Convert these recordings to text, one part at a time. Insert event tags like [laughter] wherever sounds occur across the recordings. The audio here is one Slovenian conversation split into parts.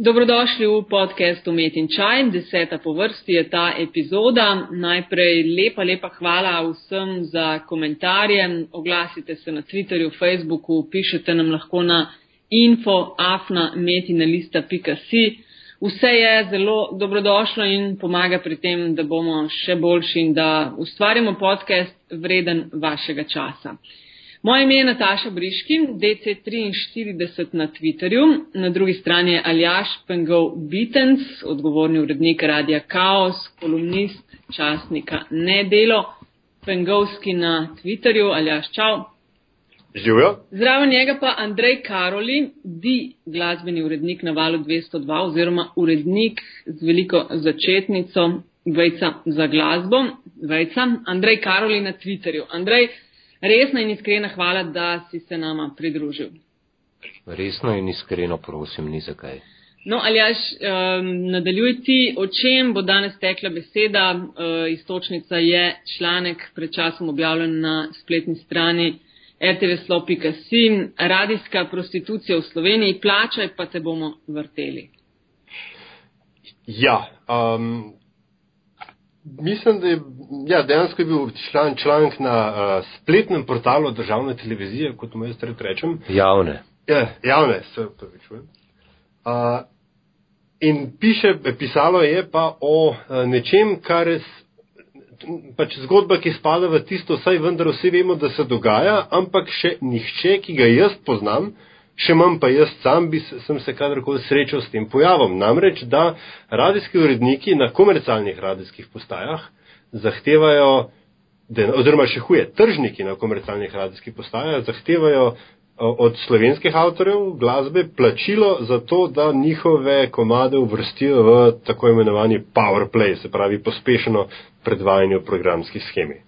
Dobrodošli v podkastu Met in Čaj, deseta po vrsti je ta epizoda. Najprej lepa, lepa hvala vsem za komentarje. Oglasite se na Twitterju, Facebooku, pišete nam lahko na info.afna.metinalista.si. Vse je zelo dobrodošlo in pomaga pri tem, da bomo še boljši in da ustvarjamo podcast vreden vašega časa. Moje ime je Nataša Briški, DC43 na Twitterju, na drugi strani je Aljaš Pengov Bitens, odgovorni urednik Radia Chaos, kolumnist časnika Nedelo, Pengovski na Twitterju, Aljaš Čau. Živijo. Zraven njega pa Andrej Karoli, di glasbeni urednik na valu 202 oziroma urednik z veliko začetnico Vejca za glasbo. Vejca. Andrej Karoli na Twitterju. Andrej, resna in iskrena hvala, da si se nama pridružil. Resno in iskreno prosim, ni zakaj. No, Aljaš, um, nadaljuj ti, o čem bo danes tekla beseda. Uh, istočnica je članek pred časom objavljen na spletni strani rtvslo.si, radijska prostitucija v Sloveniji, plačaj pa te bomo vrteli. Ja, um, Mislim, da je ja, dejansko je bil član, članek na uh, spletnem portalu državne televizije, kot mu jaz rečem. Javne. Ja, javne, se upravičujem. Uh, in piše, pisalo je pa o uh, nečem, kar je pač zgodba, ki spada v tisto, saj vendar vsi vemo, da se dogaja, ampak še nihče, ki ga jaz poznam, uh, še manj pa jaz sam bi sem se kadarkoli srečal s tem pojavom. Namreč, da radijski uredniki na komercialnih radijskih postajah zahtevajo, oziroma še huje, tržniki na komercialnih radijskih postajah zahtevajo od slovenskih avtorjev glasbe plačilo za to, da njihove komade uvrstijo v tako imenovani power play, se pravi pospešeno predvajanje v programski schemi.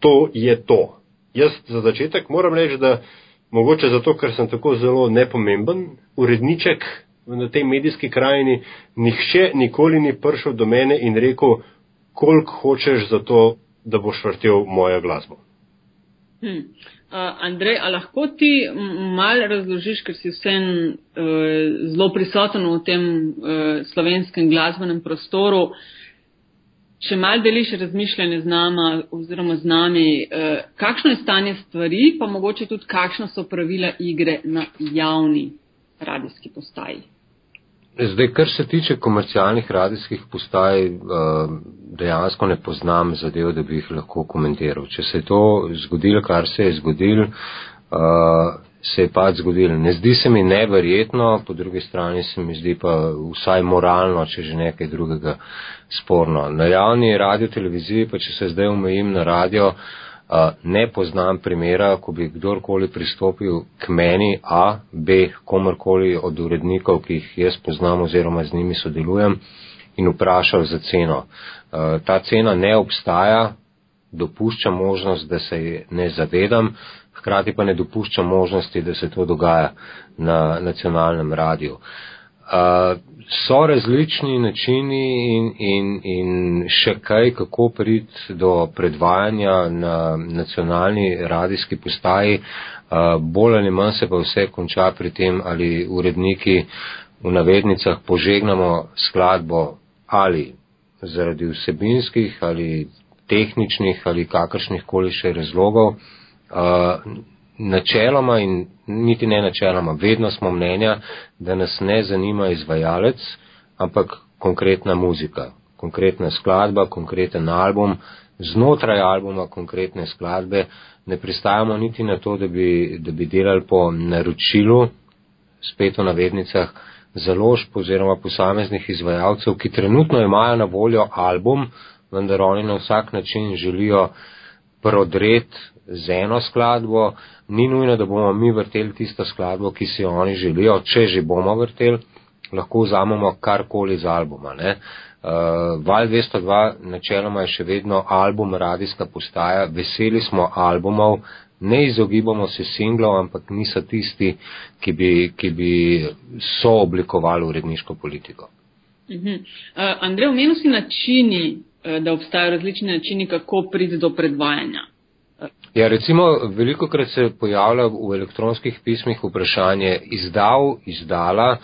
To je to. Jaz za začetek moram reči, da mogoče zato, ker sem tako zelo nepomemben uredniček na tej medijski krajini, nihče nikoli ni prišel do mene in rekel, koliko hočeš za to, da boš vrtel mojo glasbo. Hmm. Uh, Andrej, a lahko ti mal razložiš, ker si vsem uh, zelo prisoten v tem uh, slovenskem glasbenem prostoru, uh, če mal deliš razmišljanje z nama oziroma z nami, eh, kakšno je stanje stvari, pa mogoče tudi kakšna so pravila igre na javni radijski postaji. Zdaj, kar se tiče komercialnih radijskih postaj, eh, dejansko ne poznam zadev, da bi jih lahko komentiral. Če se je to zgodilo, kar se je zgodilo, eh, se je pač zgodilo. Ne zdi se mi neverjetno, po drugi strani se mi zdi pa vsaj moralno, če že nekaj drugega sporno. Na javni radio televiziji, pa če se zdaj omejim na radio, ne poznam primera, ko bi kdorkoli pristopil k meni, a, b, komorkoli od urednikov, ki jih jaz poznam oziroma z njimi sodelujem, in vprašal za ceno. Ta cena ne obstaja, dopušča možnost, da se ne zavedam, hkrati pa ne dopušča možnosti, da se to dogaja na nacionalnem radiju. Uh, so različni načini in, in, in še kaj, kako priti do predvajanja na nacionalni radijski postaji. Uh, bolj ali manj se pa vse konča pri tem, ali uredniki v navednicah požegnamo skladbo ali zaradi vsebinskih ali tehničnih ali kakršnih koli še razlogov. Uh, načeloma in niti ne načeloma, vedno smo mnenja, da nas ne zanima izvajalec, ampak konkretna muzika, konkretna skladba, konkreten album, znotraj albuma konkretne skladbe. Ne pristajamo niti na to, da bi, da bi delali po naročilu, spet v navednicah, založb oziroma posameznih izvajalcev, ki trenutno imajo na voljo album, vendar oni na vsak način želijo prodret z eno skladbo, ni nujno, da bomo mi vrteli tisto skladbo, ki si jo oni želijo, če že bomo vrteli, lahko vzamemo karkoli z albuma. Ne? Uh, Val 202 načeloma je še vedno album radijska postaja, veseli smo albumov, ne izogibamo se singlov, ampak niso tisti, ki bi, ki bi sooblikovali uredniško politiko. Uh -huh. uh, Andrej, omenil si načini da obstajajo različni načini, kako priti do predvajanja. Ja, recimo, veliko krat se pojavlja v elektronskih pismih vprašanje izdal, izdala,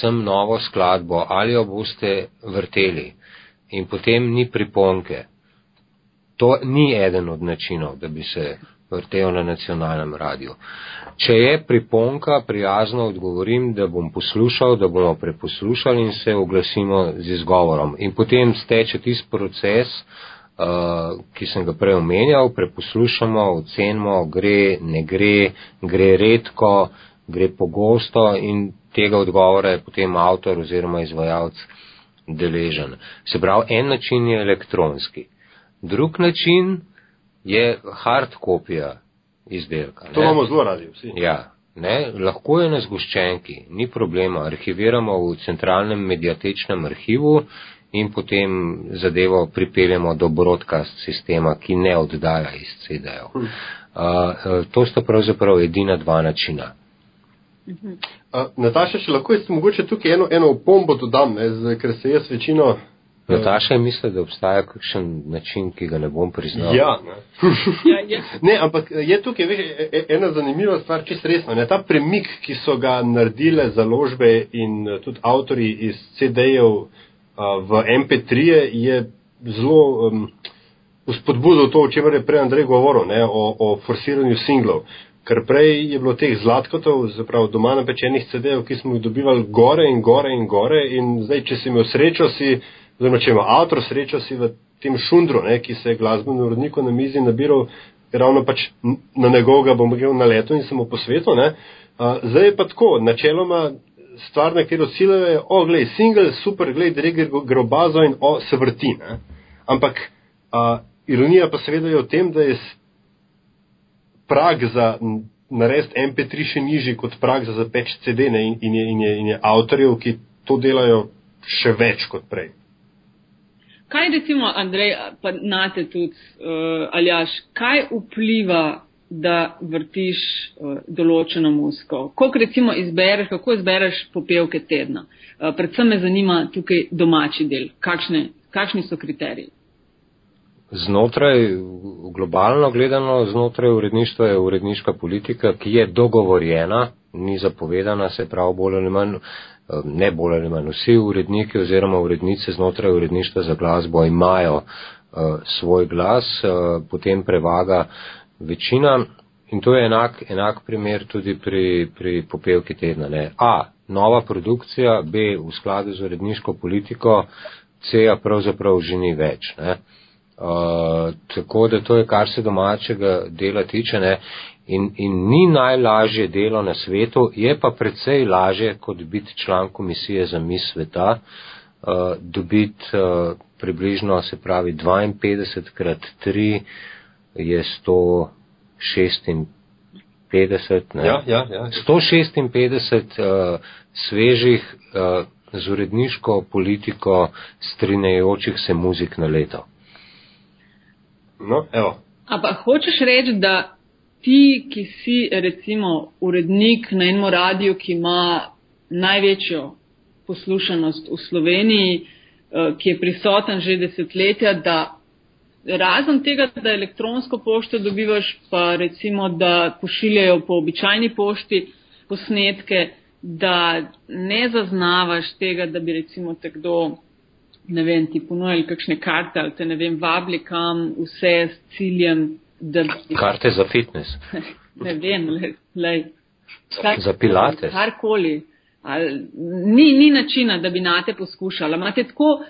sem novo skladbo ali jo boste vrteli in potem ni priponke. To ni eden od načinov, da bi se vrtel na nacionalnem radiju. Če je priponka, prijazno odgovorim, da bom poslušal, da bomo preposlušali in se oglasimo z izgovorom. In potem steče tisti proces, uh, ki sem ga prej omenjal, preposlušamo, ocenimo, gre, ne gre, gre redko, gre pogosto in tega odgovora je potem avtor oziroma izvajalec deležen. Se pravi, en način je elektronski. Drug način je hard kopija izdelka. To imamo zelo radi vsi. Ja, ne, lahko je na zgoščenki, ni problema. Arhiviramo v centralnem mediatečnem arhivu in potem zadevo pripeljemo do broadcast sistema, ki ne oddaja iz CD-jev. Hm. Uh, to sta pravzaprav edina dva načina. Uh, Nataša, če lahko jaz mogoče tukaj eno, eno pombo dodam, ne, z, ker se jaz večino Nataša je mislila, da obstaja kakšen način, ki ga ne bom priznal. Ja, ne. [laughs] ja, ja. ne, ampak je tukaj veš, e, e, ena zanimiva stvar, čist resno. Ne? Ta premik, ki so ga naredile založbe in e, tudi avtori iz CD-jev v MP3, je zelo um, uspodbudil to, o čemer je prej Andrej govoril, ne? o, o forsiranju singlov. Ker prej je bilo teh zlatkotov, zapravo doma napečenih CD-jev, ki smo jih dobivali gore in gore in gore in zdaj, če si imel srečo, si oziroma če ima avtor srečo, si v tem šundru, ne, ki se je glasbeno urodniku na mizi nabiral, ravno pač na njegovega bom rekel na leto in samo po svetu. Ne. A, zdaj je pa tako, načeloma stvar, na katero ciljajo je, o, glej, single, super, glej, dreger grobazo in o, se vrti. Ne. Ampak a, ironija pa seveda je v tem, da je prag za narediti MP3 še nižji kot prag za zapeč CD ne, in, in, je, in, je, in je avtorjev, ki to delajo še več kot prej. Kaj recimo, Andrej, pa nate tudi, uh, Aljaš, kaj vpliva, da vrtiš uh, določeno muziko? Koliko recimo izbereš, kako izbereš popevke tedna? Uh, predvsem me zanima tukaj domači del. Kakšne, kakšni so kriteriji? Znotraj, globalno gledano, znotraj uredništva je uredniška politika, ki je dogovorjena, ni zapovedana, se pravi bolj ali manj Eh, ne bolj ali manj vsi uredniki oziroma urednice znotraj uredništva za glasbo imajo uh, svoj glas, uh, potem prevaga večina in to je enak, enak primer tudi pri, pri popevki tedna. Ne. A. Nova produkcija, B. V skladu z uredniško politiko, C. Pravzaprav že ni več. Ne. Uh, tako da to je, kar se domačega dela tiče. Ne in, in ni najlažje delo na svetu, je pa precej lažje, kot biti član komisije za mis sveta, uh, dobiti uh, približno, se pravi, 52 krat 3 je 156. Ne? Ja, ja, ja. 156 uh, svežih uh, z uredniško politiko strinjajočih se muzik na leto. No, evo. Ampak hočeš reči, da ti, ki si recimo urednik na enem radiju, ki ima največjo poslušanost v Sloveniji, eh, ki je prisoten že desetletja, da razen tega, da elektronsko pošto dobivaš, pa recimo, da pošiljajo po običajni pošti posnetke, da ne zaznavaš tega, da bi recimo te kdo, ne vem, ti ponujali kakšne karte ali te ne vem, vabli kam vse s ciljem da bi. Karte za fitness. [laughs] ne vem, le, le. Kar, za pilates. Karkoli. Ni, ni načina, da bi na te poskušali. Imate tako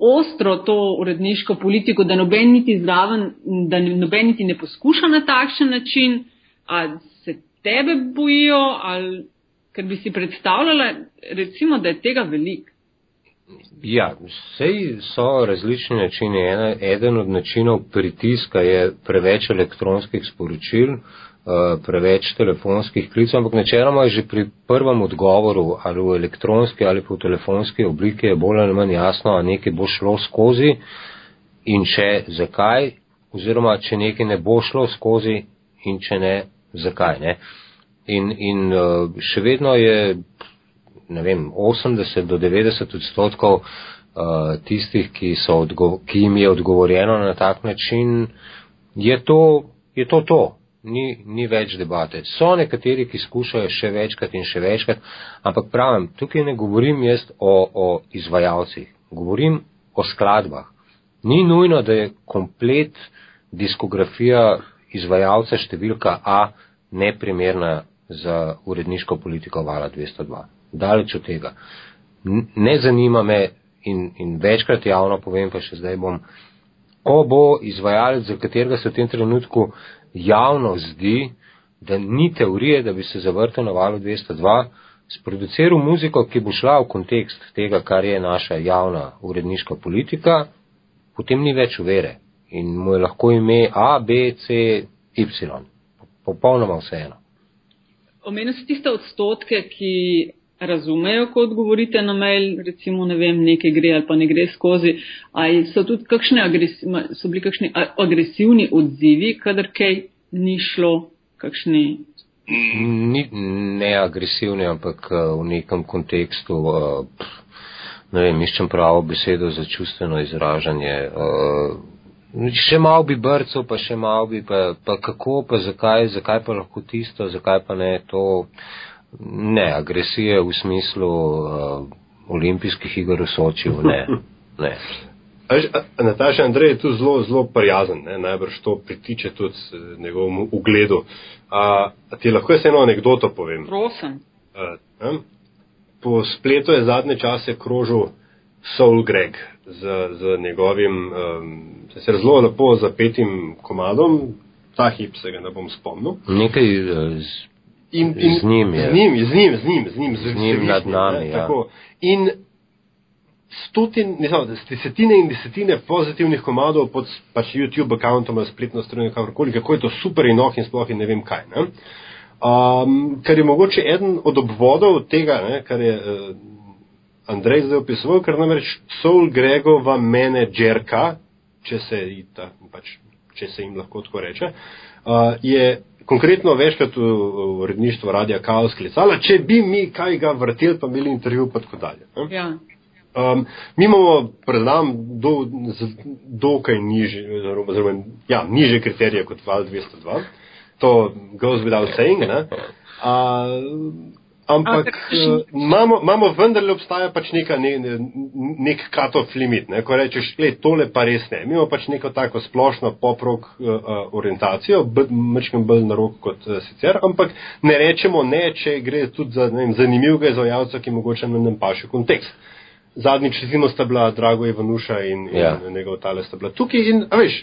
ostro to uredniško politiko, da noben niti zraven, da noben niti ne poskuša na takšen način, a se tebe bojijo, ali ker bi si predstavljala, recimo, da je tega veliko. Ja, vsej so različni načini. Ena, eden od načinov pritiska je preveč elektronskih sporočil, eh, preveč telefonskih klicev, ampak načeloma je že pri prvem odgovoru ali v elektronski ali po telefonski obliki je bolj ali manj jasno, a nekaj bo šlo skozi in če zakaj, oziroma če nekaj ne bo šlo skozi in če ne, zakaj. Ne? In, in eh, še vedno je ne vem, 80 do 90 odstotkov uh, tistih, ki, odgo ki jim je odgovorjeno na tak način, je to, je to to. ni, ni več debate. So nekateri, ki skušajo še večkrat in še večkrat, ampak pravim, tukaj ne govorim jaz o, o izvajalcih, govorim o skladbah. Ni nujno, da je komplet diskografija izvajalca številka A neprimerna za uredniško politiko Vala 202. Daleč od tega. Ne zanima me in, in večkrat javno povem, pa še zdaj bom, ko bo izvajalec, za katerega se v tem trenutku javno zdi, da ni teorije, da bi se zavrtel na valu 202, sproduciral muziko, ki bo šla v kontekst tega, kar je naša javna uredniška politika, potem ni več uvere in mu je lahko ime A, B, C, Y. Popolnoma vseeno. Omenil si tiste odstotke, ki razumejo, ko odgovorite na mail, recimo, ne vem, nekaj gre ali pa ne gre skozi. Ali so tudi kakšne agresi so bili kakšni agresivni odzivi, kadar kaj ni šlo, kakšni. Ni neagresivni, ampak eh, v nekem kontekstu, eh, ne vem, iščem pravo besedo za čustveno izražanje. Eh, še malo bi brcov, pa še malo bi, pa, pa kako, pa zakaj, zakaj pa lahko tisto, zakaj pa ne to. Ne, agresije v smislu uh, olimpijskih iger v Sočiju, ne. [laughs] ne. Nataša Andrej je tu zelo, zelo prijazen, ne? najbrž to pritiče tudi njegovemu ugledu. A, a ti lahko jaz eno anegdoto povem? Prosim. A, po spletu je zadnje čase krožil Soul Greg z, z njegovim um, zelo lepo zapetim komadom, ta hip se ga ne bom spomnil. Nekaj uh, z In, in, z njim je. Z njim, z njim, z njim, z njim, z, z njim z nad nami. Ne, ja. tako. In stotin, ne znam, desetine in desetine pozitivnih komadov pod pač YouTube accountom, spletno stran, kakorkoli, kako je to super in oh in sploh in ne vem kaj. Ne. Um, kar je mogoče eden od obvodov tega, ne, kar je uh, Andrej zdaj opisoval, ker namreč Soul Gregova menedžerka, če se, ta, pač, če se jim lahko tako reče, uh, je konkretno večkrat v, uredništvu Radia Kaos klicala, če bi mi kaj ga vrteli, pa imeli intervju, pa tako dalje. Ja. Um, mi imamo pred nami do, dokaj niže, oziroma ja, niže kriterije kot Val 202. To goes without saying. Ne? Uh, Ampak eh, imamo, imamo vendarle obstaja pač neka, ne, ne, nek cut-off limit, ne, ko rečeš, le tole pa res ne. Mi imamo pač neko tako splošno poprok uh, orientacijo, mrčkem bolj na rok kot uh, sicer, ampak ne rečemo ne, če gre tudi za vem, zanimivega izvajalca, ki mogoče nam ne paše kontekst. Zadnjič recimo sta bila Drago Ivanuša in, in ja. njegov tale sta bila tukaj in, a veš,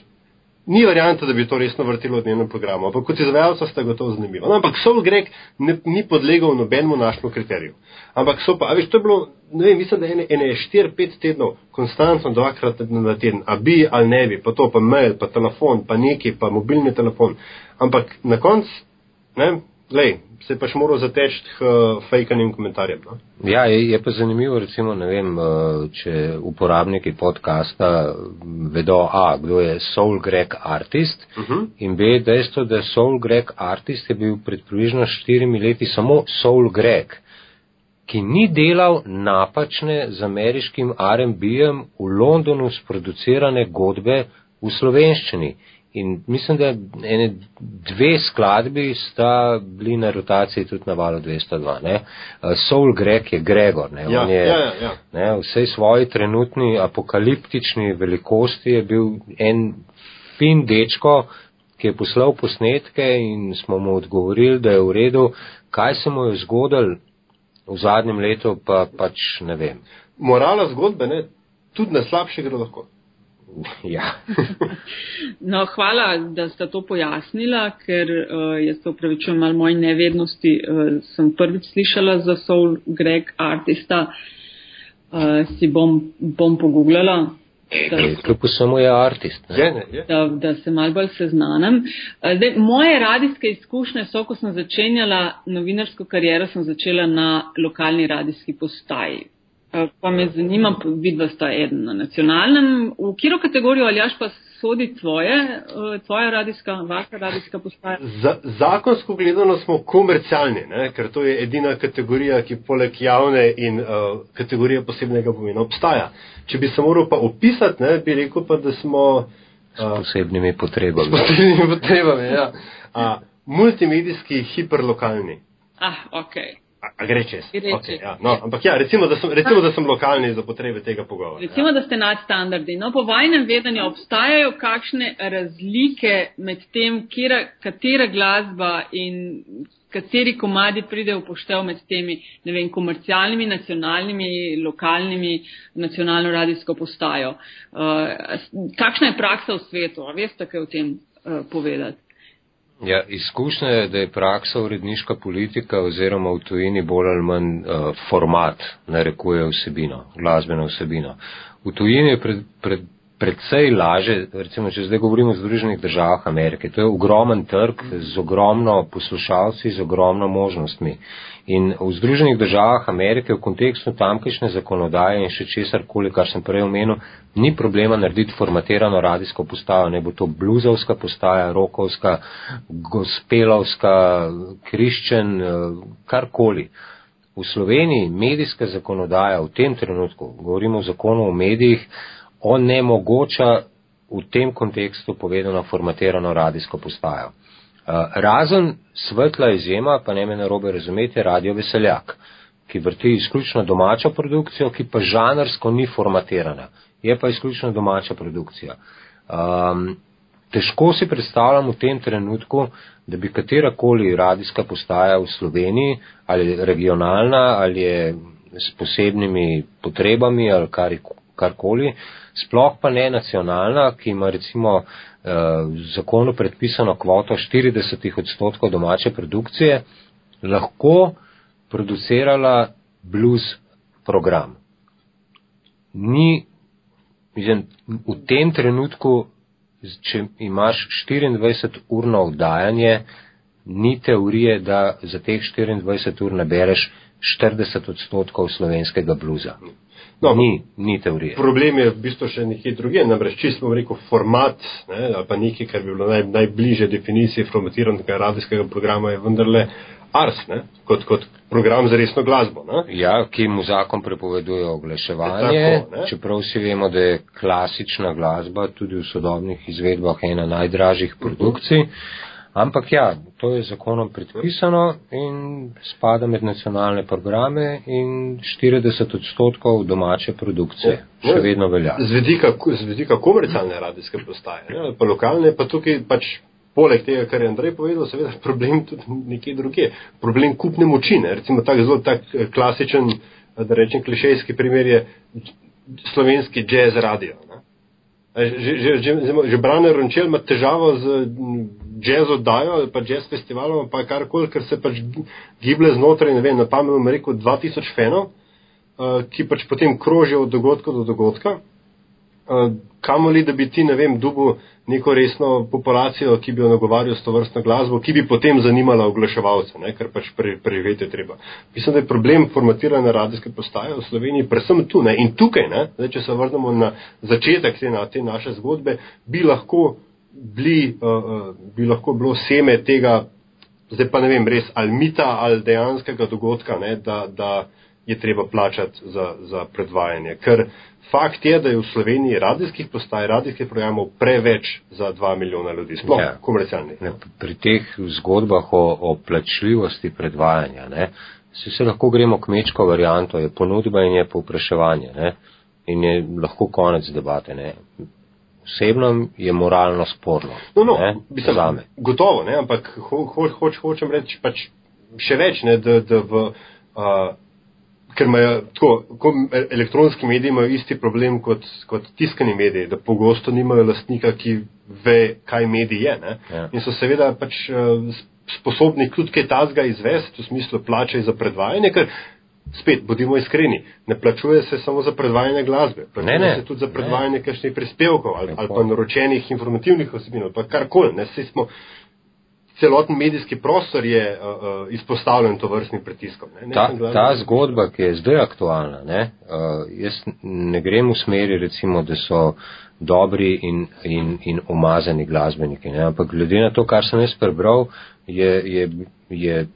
ni varianta, da bi to resno vrtilo v dnevnem programu, ampak kot izvajalca sta gotovo zanimiva. No, ampak Soul Greg ne, ni podlegal nobenemu našemu kriteriju. Ampak so pa, veš, to je bilo, ne vem, mislim, da ene, ene 4-5 tednov, konstantno dvakrat na teden, a bi ali ne bi, pa to, pa mail, pa telefon, pa neki, pa mobilni telefon. Ampak na koncu, ne, lej, se pač moral zateči k uh, fejkanim komentarjem. No? Ja, je, je pa zanimivo, recimo, ne vem, uh, če uporabniki podcasta vedo, a, kdo je Soul Greg Artist uh Mhm. -huh. in b, dejstvo, da Soul Greg Artist je bil pred približno štirimi leti samo Soul Greg ki ni delal napačne z ameriškim R&B-jem v Londonu sproducirane godbe v slovenščini. In mislim, da ene dve skladbi sta bili na rotaciji tudi na valu 202. Ne? Soul Greg je Gregor. Ne? Ja, On je, ja, ja. Ne, vsej svoji trenutni apokaliptični velikosti je bil en fin dečko, ki je poslal posnetke in smo mu odgovorili, da je v redu. Kaj se mu je zgodil v zadnjem letu, pa pač ne vem. Morala zgodbe, ne, tudi na slabše gre lahko. Ja. [laughs] No, hvala, da ste to pojasnila, ker uh, jaz se upravičujem malo moji nevednosti. Uh, sem prvič slišala za Soul Greg artista. Uh, si bom, bom pogooglala. Da, Kljub vsemu je artist. Ne? Je, ne, je. da, da se mal bolj seznanem. Zdaj, moje radijske izkušnje so, ko sem začenjala novinarsko kariero, sem začela na lokalni radijski postaji. Uh, pa me zanima, vidva sta eden na nacionalnem, v kiro kategorijo ali jaš pa sodi tvoje, uh, tvoja radijska, vaša radijska postaja? Za, zakonsko gledano smo komercialni, ne? ker to je edina kategorija, ki poleg javne in uh, kategorije posebnega pomena obstaja. Če bi se moral pa opisati, ne, bi rekel pa, da smo S posebnimi potrebami. s posebnimi potrebami. Ja. A, multimedijski hiperlokalni. Ah, ok. A, a gre čez. Gre Okay, čez. ja. no, ampak ja, recimo da, sem, recimo, da sem lokalni za potrebe tega pogovora. Recimo, ja. da ste nadstandardi. No, po vajnem vedenju obstajajo kakšne razlike med tem, kjera, katera glasba in kateri komadi pride v poštev med temi, ne vem, komercialnimi, nacionalnimi, lokalnimi, nacionalno radijsko postajo. Uh, kakšna je praksa v svetu? A veste, kaj o tem uh, povedati? Ja, izkušnja je, da je praksa uredniška politika oziroma v tujini bolj ali manj uh, format narekuje vsebino, glasbeno vsebino. V tujini je pred, pred, predvsej laže, recimo, če zdaj govorimo o Združenih državah Amerike, to je ogromen trg z ogromno poslušalci, z ogromno možnostmi. In v Združenih državah Amerike v kontekstu tamkajšnje zakonodaje in še česar koli, kar sem prej omenil, ni problema narediti formatirano radijsko postajo, ne bo to bluzovska postaja, rokovska, gospelovska, kriščen, karkoli. V Sloveniji medijska zakonodaja v tem trenutku, govorimo o zakonu o medijih, onemogoča v tem kontekstu povedano formatirano radijsko postajo. Razen svetla izjema, pa ne me narobe razumeti, je radio Veseljak, ki vrti izključno domačo produkcijo, ki pa žanrsko ni formatirana. Je pa izključno domača produkcija. Um, težko si predstavljam v tem trenutku, da bi katerakoli radijska postaja v Sloveniji, ali regionalna, ali je s posebnimi potrebami, ali kar, karkoli, sploh pa ne nacionalna, ki ima recimo v zakonu predpisano kvoto 40 odstotkov domače produkcije, lahko producirala blues program. Ni, mislim, v tem trenutku, če imaš 24 urno vdajanje, ni teorije, da za teh 24 ur nabereš 40 odstotkov slovenskega bluza. No, ni, ni teorije. Problem je v bistvu še nekje druge, namreč čisto smo rekel format, ne, ali pa nekaj, kar bi bilo naj, najbliže definiciji formatiranega radijskega programa, je vendarle ars, ne, kot, kot program za resno glasbo. Ne. Ja, ki mu zakon prepoveduje oglaševanje, tako, čeprav si vemo, da je klasična glasba tudi v sodobnih izvedbah ena najdražjih produkcij. Mm. Ampak ja, to je zakonom predpisano in spada med nacionalne programe in 40 odstotkov domače produkcije. Ja, še vedno velja. Z vedika, z vedika komercialne radijske postaje, ne, pa lokalne, pa tukaj pač poleg tega, kar je Andrej povedal, seveda problem tudi nekje druge. Problem kupne moči, ne, recimo tak zelo tak eh, klasičen, da rečem klišejski primer je slovenski jazz radio. Ne. Že, že, že, že Brane Rončel ima težavo z jazz oddajo, pa jazz festivalom, pa karkoli, ker se pač giblje znotraj, ne vem, na pamet bom rekel 2000 fenov, uh, ki pač potem krožijo od dogodka do dogodka. Uh, kamoli, da bi ti, ne vem, dubu neko resno populacijo, ki bi jo nagovarjal s to vrstno glasbo, ki bi potem zanimala oglaševalce, ne, ker pač prejvete treba. Mislim, da je problem formatiranja radijske postaje v Sloveniji predvsem tu. Ne. In tukaj, ne, zdaj, če se vrnemo na začetek te, na, te naše zgodbe, bi lahko, bili, uh, bi lahko bilo seme tega, zdaj pa ne vem, res ali mita ali dejanskega dogodka, ne, da, da je treba plačati za, za predvajanje. Ker fakt je, da je v Sloveniji radijskih postaj, radijskih programov preveč za 2 milijona ljudi, sploh ja, komercialnih. Ne, pri teh zgodbah o, o plačljivosti predvajanja, ne, se, se lahko gremo kmečko varianto, je ponudba in je povpraševanje. Ne, in je lahko konec debate. Ne. Osebno je moralno sporno. No, no, ne, mislim, gotovo, ne, ampak ho, ho, hoč, hočem reči pač še več, ne, da, da v. Uh, ker imajo tako, ko elektronski mediji imajo isti problem kot, kot tiskani mediji, da pogosto nimajo lastnika, ki ve, kaj medij je. Ja. In so seveda pač uh, sposobni tudi kaj tazga izvesti, v smislu plačaj za predvajanje, ker spet, bodimo iskreni, ne plačuje se samo za predvajanje glasbe, plačuje ne, ne. se tudi za predvajanje kakšnih prispevkov ali, ali pa naročenih informativnih osebin, pa karkoli. Ne, celoten medijski prostor je uh, uh, izpostavljen to vrstnim pritiskom. Ne? Ne ta, ta zgodba, ki je zdaj aktualna, ne? Uh, jaz ne grem v smeri, recimo, da so dobri in, in, in umazani glasbeniki, ne? ampak glede na to, kar sem jaz prebral, je, je, je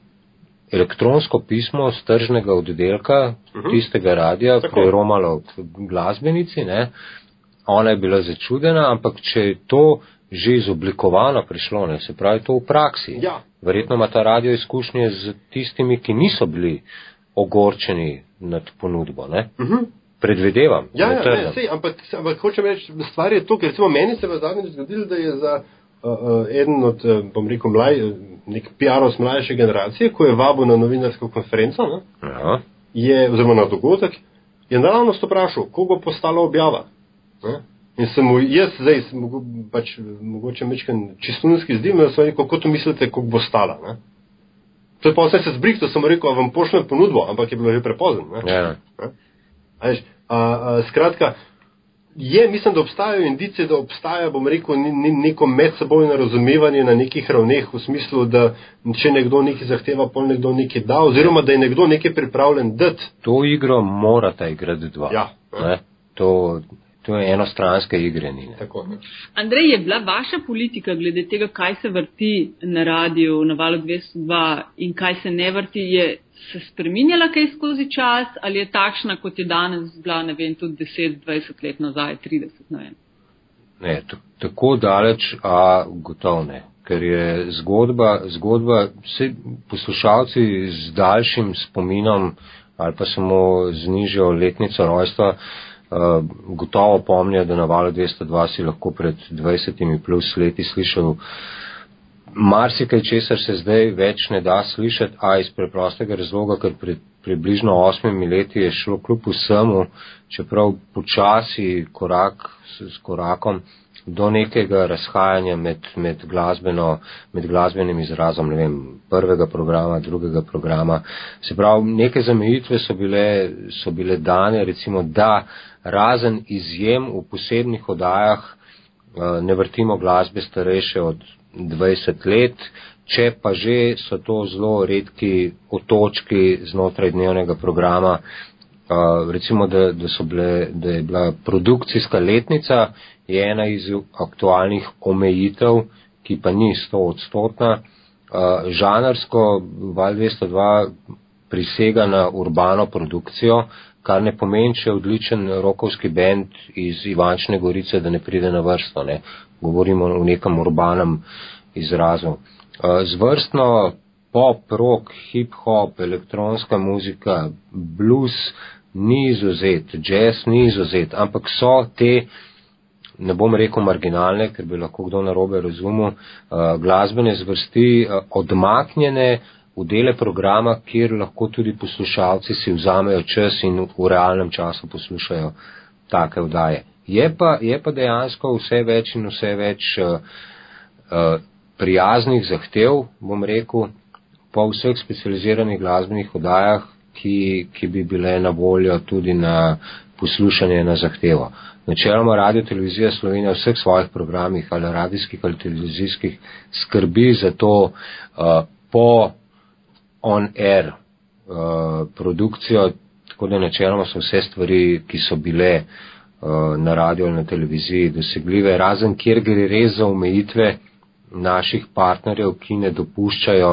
elektronsko pismo z tržnega oddelka uh mhm. -huh. tistega radija preromalo glasbenici, ne? ona je bila začudena, ampak če je to že izoblikovano prišlo, ne, se pravi to v praksi. Ja, Verjetno ima ta radio izkušnje z tistimi, ki niso bili ogorčeni nad ponudbo. Uh -huh. Predvidevam. Ja, ja ne, sej, ampak, ampak hočem reči, stvar je to, ker recimo meni se v zadnjem zgodilo, da je za eden od, uh, bom rekel, mlaj, nek PR-ov mlajše generacije, ko je vabo na novinarsko konferenco, ne, ja. je, oziroma na dogodek, je naravno vprašal, koga postala objava. Ne? In sem mu jaz zdaj, mogo, pač, mogoče mečken čistunski zdi, me so rekel, kako mislite, kako bo stala. Ne? To je pa vse se zbrihto, sem rekel, vam pošljem ponudbo, ampak je bilo že prepozno. Ja. Skratka, je, mislim, da obstajajo indice, da obstaja, bom rekel, neko medsebojno razumevanje na nekih ravneh, v smislu, da če nekdo nekaj zahteva, pol nekdo nekaj da, oziroma da je nekdo nekaj pripravljen dati. To igro morata igrati dva. Ja. Ne? To, To je enostranske igre. Ni, Andrej, je bila vaša politika glede tega, kaj se vrti na radiju, na valu 202 in kaj se ne vrti, je se spreminjala kaj skozi čas ali je takšna, kot je danes bila, ne vem, tudi 10-20 let nazaj, 30, ne vem. Ne, tako daleč, a gotovo ne. Ker je zgodba, zgodba vse poslušalci z daljšim spominom ali pa samo z nižjo letnico rojstva, Eh, gotovo pomnijo, da na valu 202 si lahko pred 20 plus leti slišal marsikaj, česar se zdaj več ne da slišati, a iz preprostega razloga, ker pred približno osmimi leti je šlo kljub vsemu, čeprav počasi korak s korakom, do nekega razhajanja med, med, glasbeno, med glasbenim izrazom, ne vem, prvega programa, drugega programa. Se pravi, neke zamejitve so bile, so bile dane, recimo, da razen izjem v posebnih odajah eh, ne vrtimo glasbe starejše od 20 let, če pa že so to zelo redki otočki znotraj dnevnega programa, eh, recimo, da, da, bile, da je bila produkcijska letnica, je ena iz aktualnih omejitev, ki pa ni 100 odstotna. Eh, žanarsko Val 202 prisega na urbano produkcijo, kar ne pomeni, če je odličen rokovski bend iz Ivančne Gorice, da ne pride na vrsto. Ne. Govorimo o nekem urbanem izrazu. Eh, zvrstno pop, rock, hip-hop, elektronska muzika, blues ni izuzet, jazz ni izuzet, ampak so te, ne bom rekel marginalne, ker bi lahko kdo narobe razumel, eh, glasbene zvrsti eh, odmaknjene, v dele programa, kjer lahko tudi poslušalci si vzamejo čas in v realnem času poslušajo take vdaje. Je pa, je pa dejansko vse več in vse več uh, uh, prijaznih zahtev, bom rekel, po vseh specializiranih glasbenih vdajah, ki, ki bi bile na voljo tudi na poslušanje na zahtevo. Načeloma Radio Televizija Slovenija v vseh svojih programih ali radijskih ali televizijskih skrbi za to uh, po on-air uh, produkcijo, tako da načeloma so vse stvari, ki so bile uh, na radio ali na televiziji dosegljive, razen kjer gre res za omejitve naših partnerjev, ki ne dopuščajo,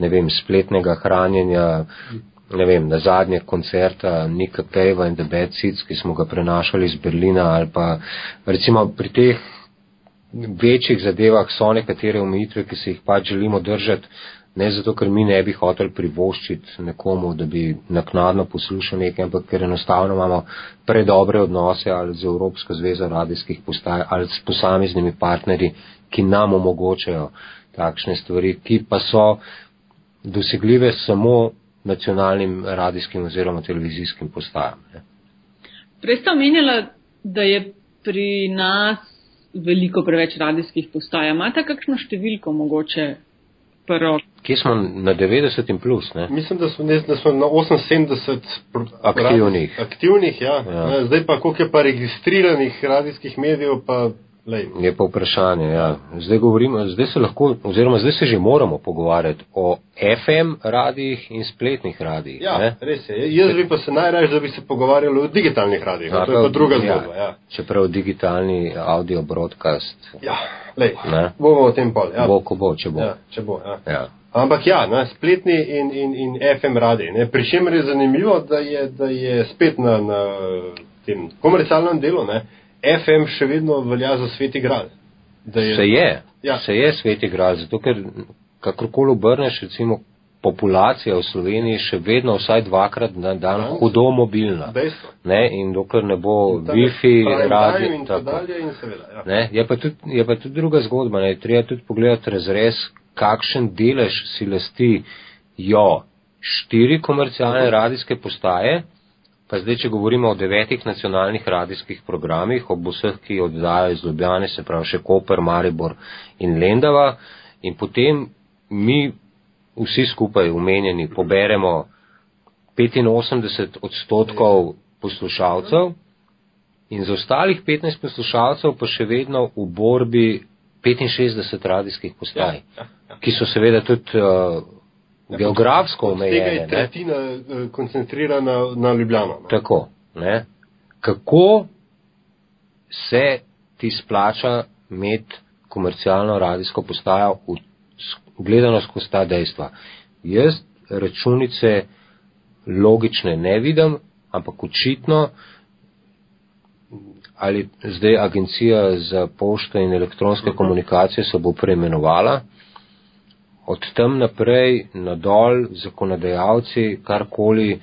ne vem, spletnega hranjenja, ne vem, na zadnje koncerta Nika Cave in The Bad Seeds, ki smo ga prenašali iz Berlina ali pa recimo pri teh večjih zadevah so nekatere omejitve, ki se jih pač želimo držati, ne zato, ker mi ne bi hotel privoščiti nekomu, da bi naknadno poslušal nekaj, ampak ker enostavno imamo predobre odnose ali z Evropsko zvezo radijskih postaj ali s posameznimi partnerji, ki nam omogočajo takšne stvari, ki pa so dosegljive samo nacionalnim radijskim oziroma televizijskim postajam. Ne. Prej ste omenjala, da je pri nas veliko preveč radijskih postaj. Imate kakšno številko mogoče prvo. Kje smo na 90 in plus? Ne? Mislim, da smo, ne, da smo na 78 aktivnih. aktivnih ja. Ja. Zdaj pa, koliko je pa registriranih radijskih medijev, pa Lej. Je pa vprašanje, ja. Zdaj govorimo, zdaj se lahko, oziroma zdaj se že moramo pogovarjati o FM radijih in spletnih radijih. Ja, ne? res je. Jaz bi pa se najraje, da bi se pogovarjali o digitalnih radijih. Ja, to je pa druga ja, zgodba. Ja. Čeprav digitalni audio broadcast. Ja, lej. Ne? Bomo o tem pol. Ja. Bo, ko bo, če bo. Ja, če bo, ja. Ja. Ampak ja, na spletni in, in, in FM radiji. Pričemer je zanimivo, da je, da je spet na, na tem komercialnem delu. Ne? FM še vedno velja za sveti gral. Je, se je, ja. se je sveti gral, zato ker kakorkoli obrneš, recimo populacija v Sloveniji še vedno vsaj dvakrat na dan hudo mobilna. Ne, in dokler ne bo Wi-Fi, radio in tako. Ja. Ne, je, pa tudi, je pa tudi druga zgodba. Ne, treba tudi pogledati razrez, kakšen delež si lasti jo štiri komercialne radijske postaje, pa zdaj, če govorimo o devetih nacionalnih radijskih programih, ob vseh, ki oddajajo iz Ljubljane, se pravi še Koper, Maribor in Lendava, in potem mi vsi skupaj umenjeni poberemo 85 odstotkov poslušalcev in za ostalih 15 poslušalcev pa še vedno v borbi 65 radijskih postaj, ja, ja, ja. ki so seveda tudi uh, geografsko omejene. Tega je tretjina uh, koncentrirana na Ljubljano. Ne? Tako. Ne? Kako se ti splača imeti komercialno radijsko postajo v gledano skozi ta dejstva. Jaz računice logične ne vidim, ampak očitno ali zdaj agencija za pošto in elektronske mhm. komunikacije se bo preimenovala, od tam naprej nadol zakonodajalci karkoli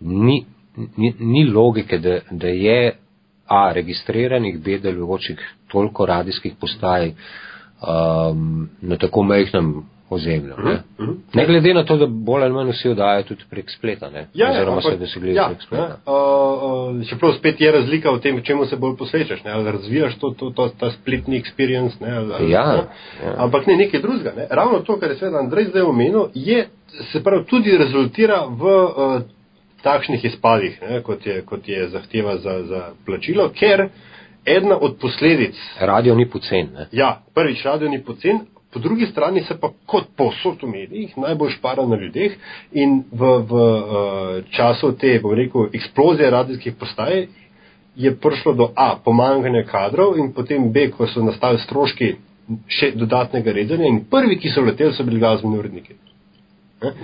ni, ni, ni logike, da, da je A, registriranih, B, delujočih toliko radijskih postaj, um, na tako majhnem ozemlju. Ne? Uh -huh. ne glede na to, da bolj ali manj vsi oddajajo tudi prek spleta, ne? Ja, ja oziroma se da se gledajo ja, prek spleta. Uh, uh, čeprav spet je razlika v tem, čemu se bolj posvečaš, ne? ali razvijaš to, to, to, ta spletni experience. Ne? Ali, ja, ne? ja. Ampak ne nekaj drugega. Ne? Ravno to, kar je seveda Andrej zdaj omenil, je, se pravi, tudi rezultira v uh, takšnih izpadih, ne? Kot, je, kot je zahteva za, za plačilo, ker ena od posledic. Radio ni pocen. Ja, prvič, radio ni pocen, po drugi strani se pa kot posod v medijih najbolj špara na ljudeh in v, v uh, času te, bom rekel, eksplozije radijskih postaj je prišlo do A, pomankanja kadrov in potem B, ko so nastali stroški še dodatnega redanja in prvi, ki so leteli, so bili glasbeni uredniki.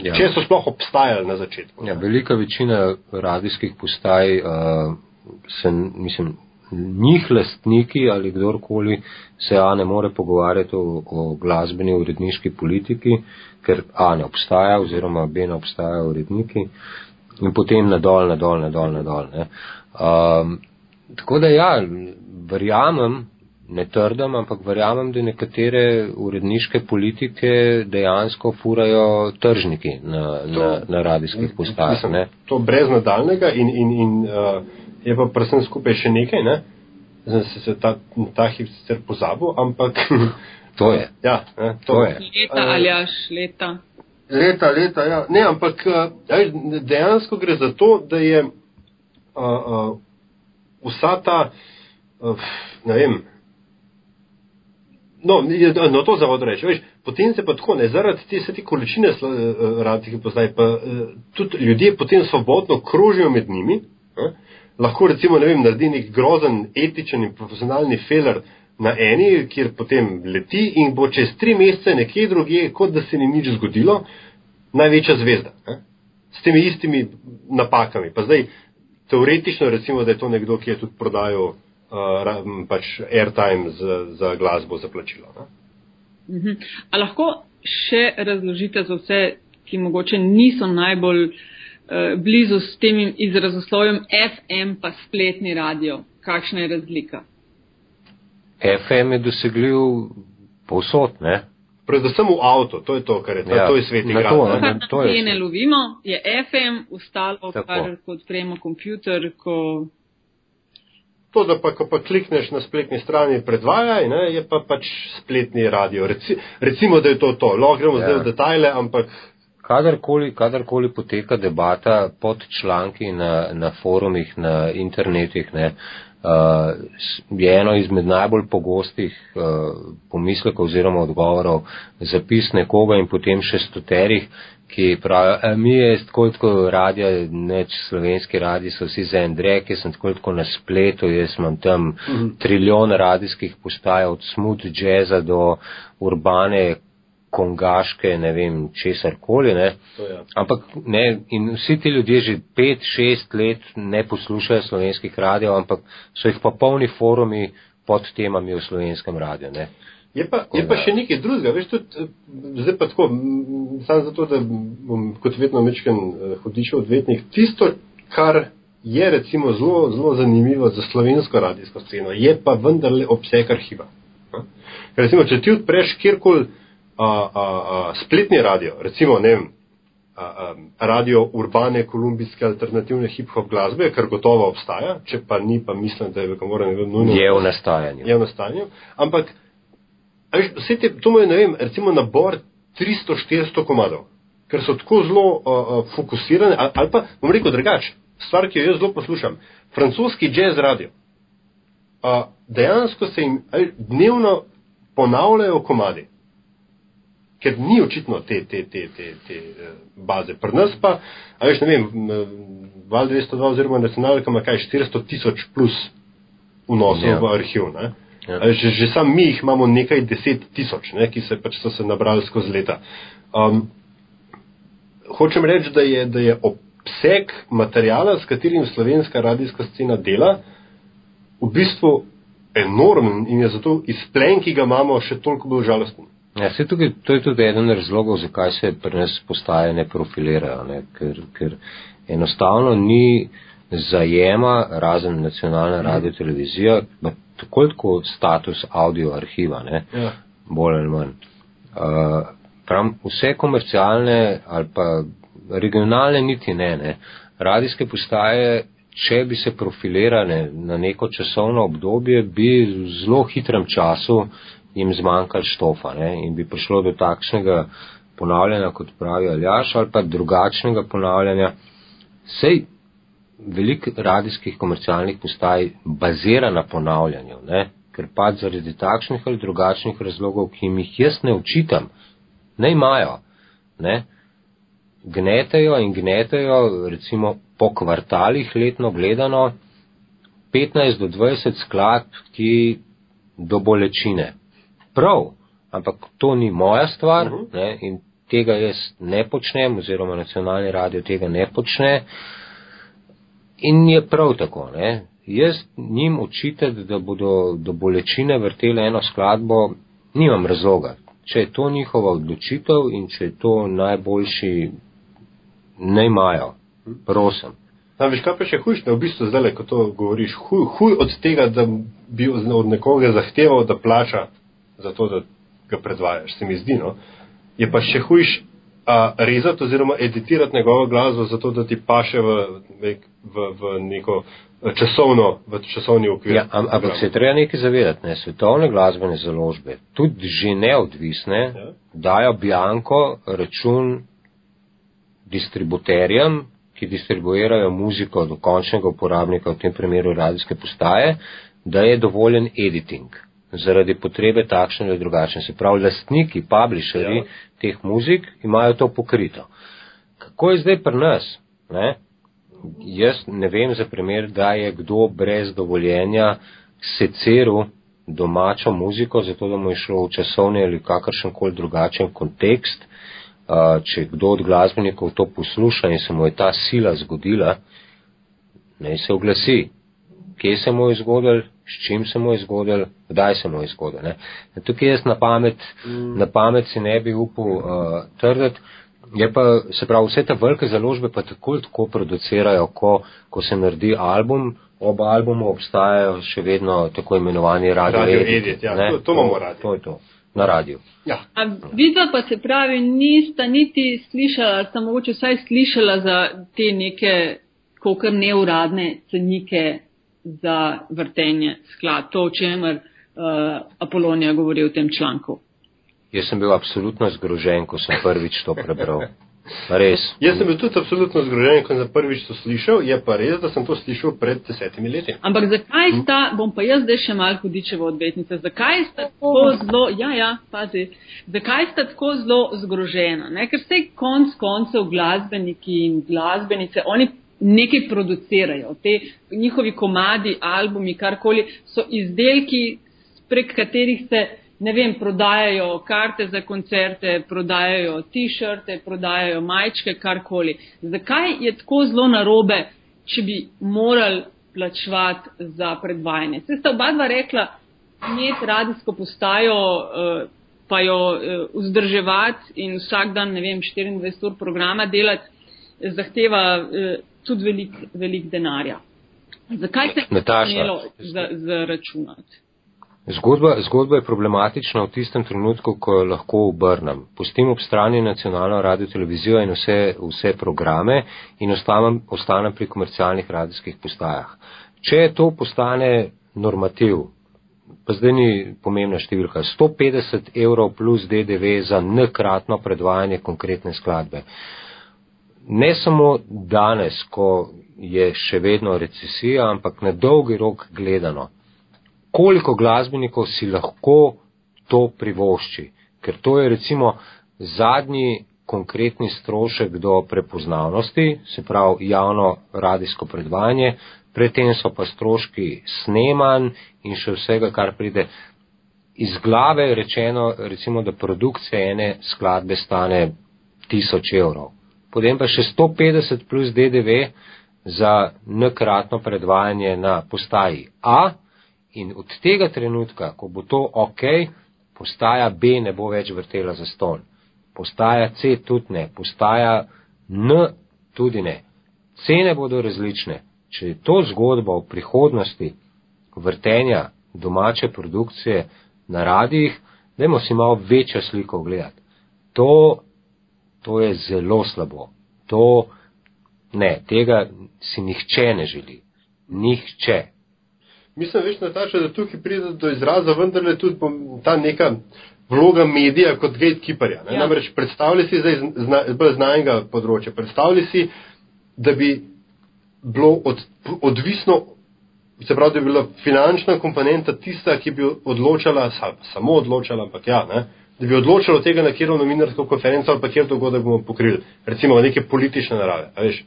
Ja. Če so sploh obstajali na začetku. Ja, velika večina radijskih postaj uh, se, mislim, njih lastniki ali kdorkoli se A ne more pogovarjati o, o glasbeni uredniški politiki, ker A ne obstaja oziroma B ne obstajajo uredniki in potem nadol, nadol, nadol, nadol. Ne. Um, tako da ja, verjamem, ne trdim, ampak verjamem, da nekatere uredniške politike dejansko furajo tržniki na, to, na, na radijskih postajah. To brez nadaljnega in, in, in uh, je pa predvsem skupaj še nekaj, ne? Zdaj se, se ta, ta hip sicer pozabil, ampak. [laughs] To je. Ja, ne, to, to je. Leta ali až leta. Leta, leta, ja. Ne, ampak ja, dejansko gre za to, da je uh, uh, vsa ta, uh, ne vem, no, no to zavod reče, veš, potem se pa tako, ne, zaradi te vse te količine uh, radijskih pozdaj, pa uh, tudi ljudje potem svobodno krožijo med njimi. Uh, lahko recimo, ne vem, naredi nek grozen etičen in profesionalni feler na eni, kjer potem leti in bo čez tri mesece nekje drugje, kot da se ni nič zgodilo, največja zvezda. Ne? S temi istimi napakami. Pa zdaj, teoretično recimo, da je to nekdo, ki je tudi prodajal uh, pač airtime za, za glasbo, za plačilo. Mhm. A lahko še razložite za vse, ki mogoče niso najbolj uh, blizu s tem izrazoslovjem FM pa spletni radio. Kakšna je razlika? FM je dosegljiv povsod, ne? Predvsem v avto, to je to, kar je, ja, to je svetni grad. To, ne, ne, to je ne lovimo, je FM, ostalo, kar kot prejmo kompjuter, ko. To, da pa, ko pa klikneš na spletni strani predvajaj, ne, je pa pač spletni radio. Reci, recimo, da je to to. Lahko gremo ja. zdaj v detajle, ampak kadarkoli, kadarkoli poteka debata pod članki na, na forumih, na internetih, ne, uh, je eno izmed najbolj pogostih uh, pomislekov oziroma odgovorov zapis nekoga in potem še stoterih, ki pravijo, mi je tako tako radio, neč slovenski radi so vsi za en drek, jaz sem tako tako na spletu, jaz imam tam mhm. -huh. trilijon radijskih postaj od smooth jazza do urbane kongaške, ne vem, česar koli. Ne. Ampak ne, in vsi ti ljudje že pet, šest let ne poslušajo slovenskih radijev, ampak so jih pa polni forumi pod temami v slovenskem radiju. Je pa, je pa še nekaj drugega, veš, tudi, zdaj pa tako, samo zato, da bom kot vedno mečken hodišel odvetnik, tisto, kar je recimo zelo, zelo zanimivo za slovensko radijsko sceno, je pa vendarle obseg arhiva. Recimo, če ti odpreš kjerkoli spletni radio, recimo, ne vem, a, a, radio urbane, kolumbijske, alternativne hip-hop glasbe, kar gotovo obstaja, če pa ni, pa mislim, da je v kamorem nujno. Je v nastajanju. Je v nastajanju. Ampak, veš, vse te, to mu je, ne vem, recimo nabor 300-400 komadov, ker so tako zelo uh, fokusirane, ali, ali pa, bom rekel drugače, stvar, ki jo jaz zelo poslušam, francoski jazz radio. Uh, dejansko se jim dnevno ponavljajo komadi ker ni očitno te, te, te, te, te eh, baze. Pri nas pa, a veš, ne vem, Val 202 oziroma nacionalka ima kaj 400 tisoč plus vnosov ja. v arhiv. Ne? Ja. Že, že sam mi jih imamo nekaj deset tisoč, ne, ki se pač so se nabrali skozi leta. Um, hočem reči, da je, da je obseg materijala, s katerim slovenska radijska scena dela, v bistvu enormen in je zato izplen, ki ga imamo, še toliko bolj žalosten. Ja, tukaj, to je tudi eden razlogov, zakaj se pri nas postaje ne profilirajo, ne? Ker, ker enostavno ni zajema, razen nacionalna radio televizija, tako kot status audio arhiva, ja. bolj ali manj. Uh, prav, vse komercialne ali pa regionalne niti ne, ne. Radijske postaje, če bi se profilirane na neko časovno obdobje, bi v zelo hitrem času jim zmanjkalo štofa ne? in bi prišlo do takšnega ponavljanja, kot pravi Aljaš, ali pa drugačnega ponavljanja. Sej veliko radijskih komercialnih postaj bazira na ponavljanju, ne? ker pa zaradi takšnih ali drugačnih razlogov, ki jim jih jaz ne učitam, ne imajo. Ne? Gnetejo in gnetejo, recimo po kvartalih letno gledano, 15 do 20 skladb, ki do bolečine prav, ampak to ni moja stvar uh -huh. ne, in tega jaz ne počnem, oziroma nacionalni radio tega ne počne. In je prav tako. Ne. Jaz njim očitati, da bodo do bolečine vrteli eno skladbo, nimam razloga. Če je to njihova odločitev in če je to najboljši, ne imajo. Prosim. Znam, veš, kaj pa še hujš, da v bistvu zdaj, ko to govoriš, huj, huj od tega, da bi od nekoga zahteval, da plača za to, da ga predvajaš, se mi zdi. No? Je pa še hujš rezati oziroma editirati njegovo glasbo, zato da ti paše v, v, v neko časovno, v časovni okvir. Ja, ampak se treba nekaj zavedati, ne? svetovne glasbene založbe, tudi že neodvisne, ja. dajo bjanko račun distributerjem, ki distribuirajo muziko do končnega uporabnika, v tem primeru radijske postaje, da je dovoljen editing zaradi potrebe takšne ali drugačne. Se pravi, lastniki, publisheri ja. teh muzik imajo to pokrito. Kako je zdaj pri nas? Ne? Jaz ne vem za primer, da je kdo brez dovoljenja seceru domačo muziko, zato da mu je šlo v časovni ali kakršen koli drugačen kontekst. Če kdo od glasbenikov to posluša in se mu je ta sila zgodila, naj se oglasi. Kje se mu je zgodil, s čim se mu je zgodil, kdaj se mu je zgodil. Ne. Tukaj jaz na pamet, mm. na pamet si ne bi upal uh, trditi. Je pa, se pravi, vse te velike založbe pa tako tako producirajo, ko, ko se naredi album, ob albumu obstajajo še vedno tako imenovani radio, radio edit. edit ja, to, to imamo radi. To je to, na radiju. Ja. Vidva pa se pravi, nista niti slišala, ali sta mogoče vsaj slišala za te neke, kokr neuradne cenike za vrtenje sklad. To, o čemer uh, Apolonija govori v tem članku. Jaz sem bil absolutno zgrožen, ko sem prvič to prebral. Res. Jaz sem bil tudi absolutno zgrožen, ko sem prvič to slišal, je pa res, da sem to slišal pred desetimi leti. Ampak zakaj hm? sta, bom pa jaz zdaj še mal hudičeva odvetnica, zakaj sta tako zelo, ja, ja, pazi, zakaj sta tako zelo zgrožena? Ne? Ker se konc koncev glasbeniki in glasbenice, oni nekaj producirajo. Te njihovi komadi, albumi, karkoli so izdelki, prek katerih se, ne vem, prodajajo karte za koncerte, prodajajo t-shirte, prodajajo majčke, karkoli. Zakaj je tako zelo narobe, če bi morali plačevati za predvajanje? Se sta oba dva rekla, imeti radijsko postajo, uh, pa jo uh, vzdrževati in vsak dan, ne vem, 24 ur programa delati, zahteva uh, tudi velik, velik denarja. Zakaj se je to smelo zaračunati? Zgodba, zgodba je problematična v tistem trenutku, ko jo lahko obrnem. Pustim ob strani nacionalno radio televizijo in vse, vse programe in ostanem, ostanem pri komercialnih radijskih postajah. Če to postane normativ, pa zdaj ni pomembna številka, 150 evrov plus DDV za nekratno predvajanje konkretne skladbe. Ne samo danes, ko je še vedno recesija, ampak na dolgi rok gledano koliko glasbenikov si lahko to privošči. Ker to je recimo zadnji konkretni strošek do prepoznavnosti, se pravi javno radijsko predvajanje, predtem so pa stroški snemanj in še vsega, kar pride iz glave, rečeno, recimo, da produkcija ene skladbe stane 1000 evrov. Potem pa še 150 plus DDV za nekratno predvajanje na postaji A, In od tega trenutka, ko bo to ok, postaja B ne bo več vrtela za ston. Postaja C tudi ne, postaja N tudi ne. Cene bodo različne. Če je to zgodba o prihodnosti vrtenja domače produkcije na radijih, dajmo si malo večjo sliko gledati. To, to je zelo slabo. To, ne, tega si nihče ne želi. Nihče. Mislim, veš, Nataša, da tukaj pride do izraza vendarle tudi ta neka vloga medija kot gatekeeperja. Ja. Namreč predstavlja si zdaj zna, bolj znanega področja, predstavlja si, da bi bilo od, odvisno, se pravi, da bi bila finančna komponenta tista, ki bi odločala, samo odločala, ampak ja, ne, da bi odločala od tega, na kjer novinarsko konferenco ali pa kjer dogodek bomo pokrili. Recimo neke politične narave, veš.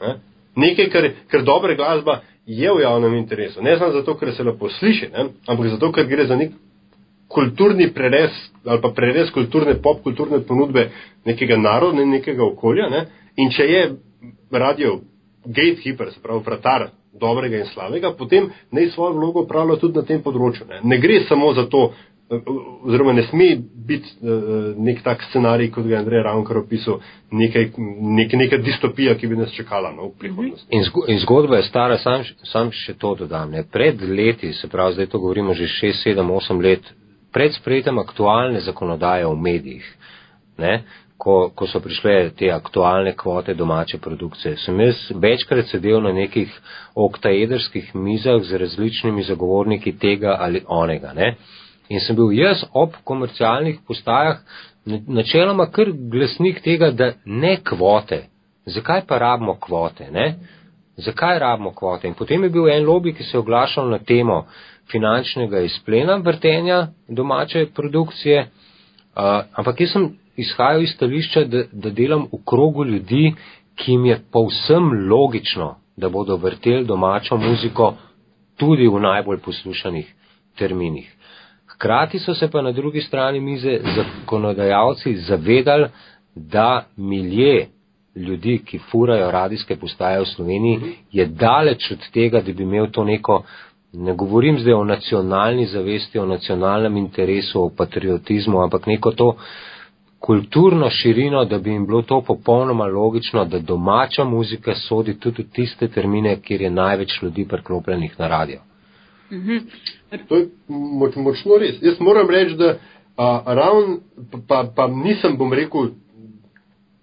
Ne? Nekaj, kar, kar dobre glasba je v javnem interesu. Ne samo zato, ker se lepo sliši, ne? ampak zato, ker gre za nek kulturni prerez ali pa prerez kulturne, pop kulturne ponudbe nekega naroda in nekega okolja. Ne? In če je radio gatekeeper, se pravi vratar dobrega in slavega, potem naj svojo vlogo upravlja tudi na tem področju. Ne, ne gre samo za to, oziroma ne sme biti uh, nek tak scenarij, kot ga je Andrej Ravnkar opisal, nekaj, nek, neka distopija, ki bi nas čakala no, v prihodnosti. In, zgo, in zgodba je stara, sam, sam še to dodam. Ne. Pred leti, se pravi, zdaj to govorimo že 6, 7, 8 let, pred sprejetjem aktualne zakonodaje v medijih, ne, ko, ko so prišle te aktualne kvote domače produkcije, sem jaz večkrat sedel na nekih oktaederskih mizah z različnimi zagovorniki tega ali onega. Ne. In sem bil jaz ob komercialnih postajah načeloma kar glasnik tega, da ne kvote. Zakaj pa rabimo kvote? Ne? Zakaj rabimo kvote? In potem je bil en lobby, ki se je oglašal na temo finančnega izplena vrtenja domače produkcije. Uh, ampak jaz sem izhajal iz stališča, da, da delam v krogu ljudi, ki jim je povsem logično, da bodo vrteli domačo muziko tudi v najbolj poslušanih terminih. Hkrati so se pa na drugi strani mize zakonodajalci zavedali, da milje ljudi, ki furajo radijske postaje v Sloveniji, je daleč od tega, da bi imel to neko, ne govorim zdaj o nacionalni zavesti, o nacionalnem interesu, o patriotizmu, ampak neko to kulturno širino, da bi jim bilo to popolnoma logično, da domača muzika sodi tudi v tiste termine, kjer je največ ljudi priklopljenih na radio. To je moč, močno res. Jaz moram reči, da ravno, pa, pa nisem, bom rekel,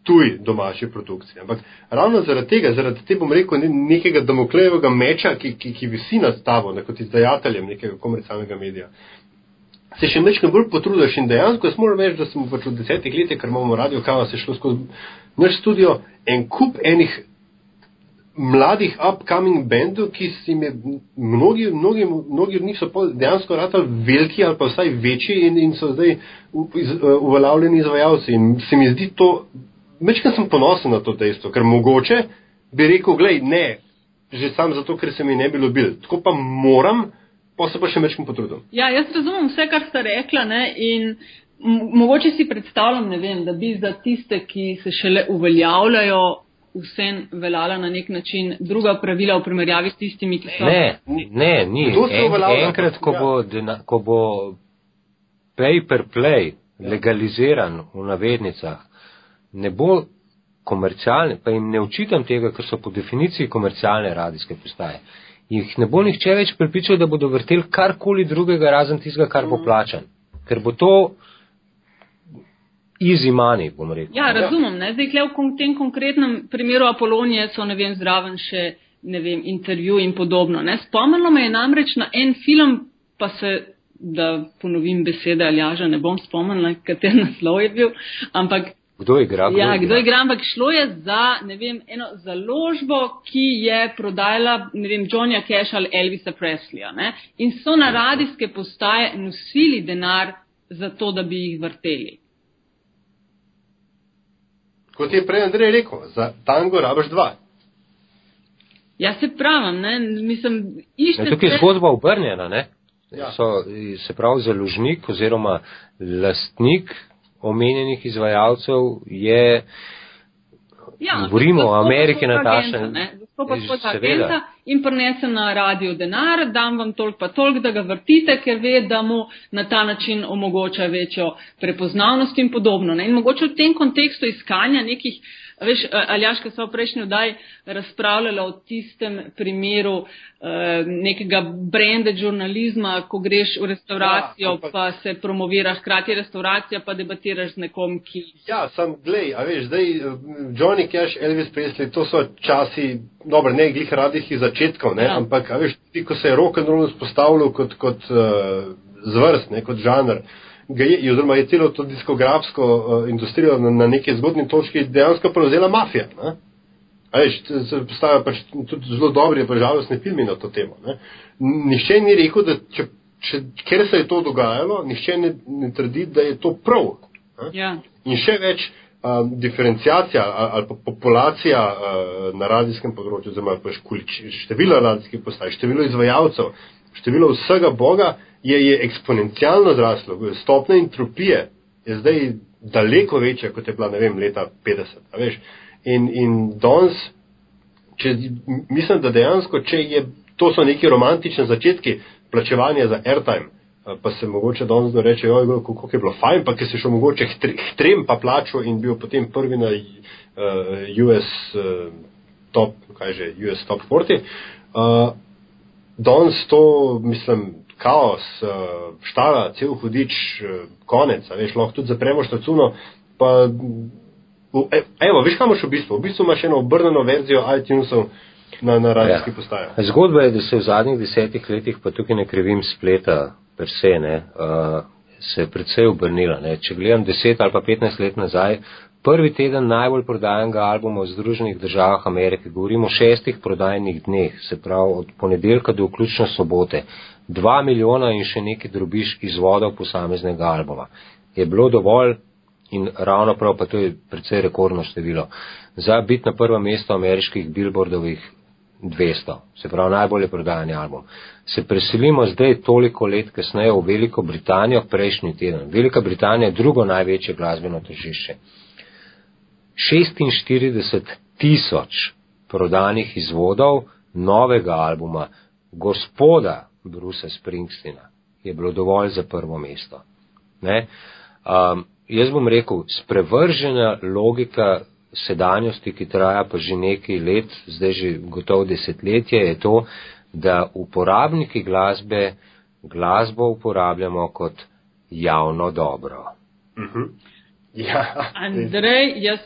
tuj domači produkcije. Ampak ravno zaradi tega, zaradi te, bom rekel, nekega domoklejevega meča, ki, ki, ki visi nad tabo, ne, kot izdajateljem nekega komercialnega medija, se še mečkam bolj potrudiš in dejansko jaz moram reči, da smo pač v desetih letih, ker imamo radio, kava se šlo skozi naš studio, en kup enih mladih upcoming bendov, ki si jim je, mnogi, mnogi, mnogi od njih so dejansko ratali veliki ali pa vsaj večji in, in so zdaj uveljavljeni izvajalci. In se mi zdi to, večkrat sem ponosen na to dejstvo, ker mogoče bi rekel, gledaj, ne, že sam zato, ker se mi ne bi ljubil. Tako pa moram, pa se pa še večkrat potrudim. Ja, jaz razumem vse, kar ste rekla ne, in mogoče si predstavljam, ne vem, da bi za tiste, ki se šele uveljavljajo, vsem veljala na nek način druga pravila v primerjavi s tistimi, ki so. Ne, ne, ni. En, enkrat, ko, bo dena, ko bo pay per play legaliziran v navednicah, ne bo komercialne, pa jim ne učitam tega, ker so po definiciji komercialne radijske postaje. Jih ne bo nihče več pripričal, da bodo vrteli karkoli drugega, razen tistega, kar bo mm. plačan. Ker bo to easy money, bom rekel. Ja, razumem. Ne? Zdaj, v tem konkretnem primeru Apolonije so, ne vem, zraven še, ne vem, intervju in podobno. Ne? Spomnilo me je namreč na en film, pa se, da ponovim besede Aljaža, ne bom spomnila, kater naslov je bil, ampak Kdo igra? Kdo ja, kdo igra, ampak šlo je za vem, eno založbo, ki je prodajala Johnnyja Cash ali Elvisa Presleya. Ne? In so na radijske postaje nosili denar za to, da bi jih vrteli. Kot je prej Andrej rekel, za tango rabaš dva. Ja, se pravim, ne, mislim, išče. Ja, tukaj je zgodba obrnjena, ne? Ja. So, se pravi, založnik oziroma lastnik omenjenih izvajalcev je, ja, govorimo o Ameriki na tašen. Seveda. In prinesem na radio denar, dam vam toliko pa toliko, da ga vrtite, ker ve, da mu na ta način omogoča večjo prepoznavnost in podobno. Ne? In mogoče v tem kontekstu iskanja nekih uh, Veš, Aljaška so v prejšnji vdaj razpravljala o tistem primeru eh, nekega brende žurnalizma, ko greš v restauracijo, ja, ampak, pa se promovira hkrati restauracija, pa debatiraš z nekom, ki. Ja, sem, glej, a veš, zdaj Johnny Cash, Elvis Presley, to so časi, dobro, ne glih radih iz začetkov, ne, ja. ampak, a veš, ti, ko se je rock and roll spostavljal kot, kot uh, zvrst, ne, kot žanr je, oziroma je celo to diskografsko uh, industrijo na, na neki zgodni točki dejansko prevzela mafija. Ne? Veš, se postavlja pač tudi zelo dobri, pa žalostni filmi na to temo. Ne? Nihče ni rekel, da če, če, ker se je to dogajalo, nihče ne, ne trdi, da je to prav. Ja. In še več um, diferencijacija ali pa populacija uh, na radijskem področju, oziroma število radijskih postaj, število izvajalcev, število vsega Boga, je, je eksponencialno zraslo. Stopna entropije je zdaj daleko večja, kot je bila, ne vem, leta 50. In, in danes, če, mislim, da dejansko, če je, to so neki romantični začetki plačevanja za airtime, pa se mogoče danes reče, oj, kako je bilo fajn, pa ki se še mogoče trem pa plačo in bil potem prvi na uh, US uh, top, kaj že, US top 40. Uh, danes to, mislim, kaos, eh, štala, cel hudič, eh, konec, veš, lahko tudi zapremo štacuno. Pa, e, evo, veš, kam imaš v bistvu? V bistvu imaš eno obrnjeno verzijo iTunesov na, na radijskih ja. postajah. Zgodba je, da se v zadnjih desetih letih, pa tukaj ne krivim spleta, per se, ne, uh, se je predvsej obrnila. Ne. Če gledam deset ali pa petnajst let nazaj, prvi teden najbolj prodajenega albuma v Združenih državah Amerike, govorimo o šestih prodajnih dneh, se pravi od ponedeljka do vključno sobote, 2 milijona in še neki drobiš izvodov posameznega albuma. Je bilo dovolj in ravno prav pa to je precej rekordno število. Za biti na prvo mesto ameriških billboardovih 200, se pravi najbolje prodajani album. Se preselimo zdaj toliko let kasneje v Veliko Britanijo, prejšnji teden. Velika Britanija je drugo največje glasbeno tržišče. 46 tisoč prodanih izvodov novega albuma, gospoda Brusa Springsteena je bilo dovolj za prvo mesto. Um, jaz bom rekel, sprevržena logika sedanjosti, ki traja pa že nekaj let, zdaj že gotovo desetletje, je to, da uporabniki glasbe glasbo uporabljamo kot javno dobro. Uh -huh. ja. Andrej, jaz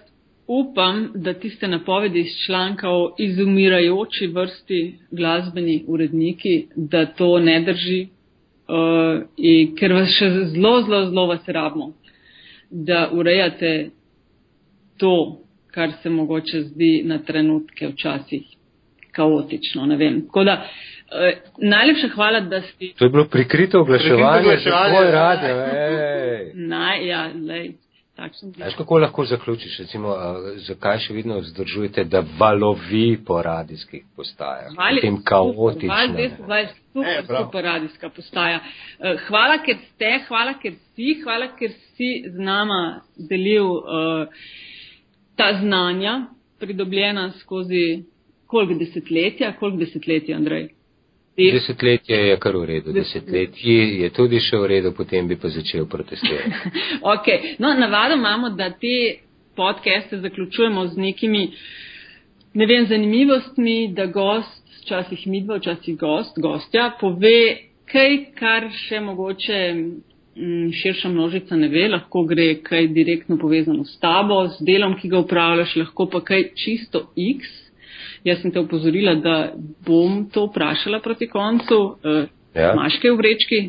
upam, da tiste napovedi iz članka o izumirajoči vrsti glasbeni uredniki, da to ne drži, uh, in, ker vas še zelo, zelo, zelo vas rabimo, da urejate to, kar se mogoče zdi na trenutke včasih kaotično. Da, uh, najlepša hvala, da ste. To je bilo prikrito oglaševanje, že tvoj radio. Naj, ja, lej. Veš, kako lahko zaključiš, recimo, zakaj še vedno vzdržujete, da valovi po radijskih postajah? Hvali, tem kaotično. Super, super, super radijska postaja. E, hvala, ker ste, hvala, ker si, hvala, ker si z nama delil uh, ta znanja, pridobljena skozi koliko desetletja, koliko desetletja, Andrej? Desetletje je kar v redu, desetletje je tudi še v redu, potem bi pa začel protestirati. [laughs] ok, no navadno imamo, da te podcaste zaključujemo z nekimi, ne vem, zanimivostmi, da gost, včasih midva, včasih gost, gostja, pove kaj, kar še mogoče mm, širša množica ne ve, lahko gre kaj direktno povezano s tabo, s delom, ki ga upravljaš, lahko pa kaj čisto X Jaz sem te upozorila, da bom to vprašala proti koncu. Uh, ja. Maš kaj v vrečki?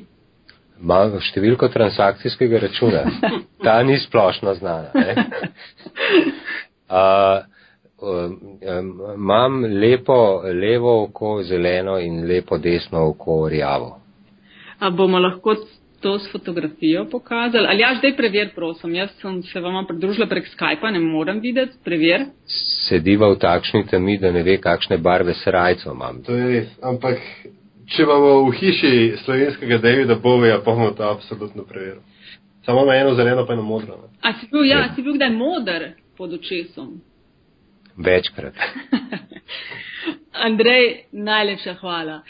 Imam številko transakcijskega računa. [laughs] Ta ni splošno znana. [laughs] Imam uh, um, lepo levo oko zeleno in lepo desno oko rjavo. A bomo lahko to s fotografijo pokazali. Ali ja, zdaj prever, prosim. Jaz sem se vama pridružila prek Skypa, ne morem videti. Prever. Sediva v takšni temi, da ne ve, kakšne barve srajco imam. To je res. Ampak, če imamo v hiši slovenskega Davida Boveja, pa bomo to absolutno preverili. Samo na eno zeleno, pa eno modro. Ne? A si bil, ja, ja. si bil kdaj modr pod očesom? Večkrat. [laughs] Andrej, najlepša hvala.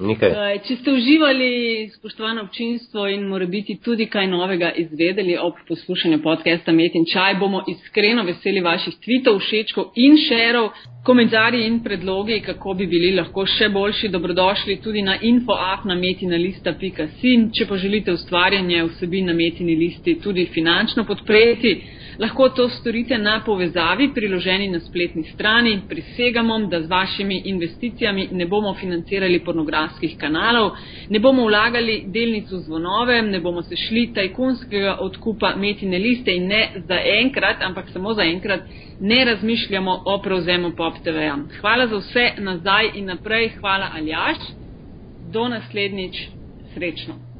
Nekaj. Eh, če ste uživali, spoštovano občinstvo, in mora biti tudi kaj novega izvedeli ob poslušanju podcasta Met in Čaj, bomo iskreno veseli vaših tvitev, všečkov in šerov, komentarji in predlogi, kako bi bili lahko še boljši. Dobrodošli tudi na infoafnametinalista.si. Če pa želite ustvarjanje vsebin na metini listi tudi finančno podpreti, lahko to storite na povezavi priloženi na spletni strani. Prisegamo, da z vašimi investicijami ne bomo financirali pornografskih kanalov, ne bomo vlagali delnic v zvonove, ne bomo se šli tajkunskega odkupa metine liste in ne za enkrat, ampak samo za enkrat ne razmišljamo o prevzemu Pop TV-ja. Hvala za vse nazaj in naprej, hvala Aljaš. Do naslednjič, srečno.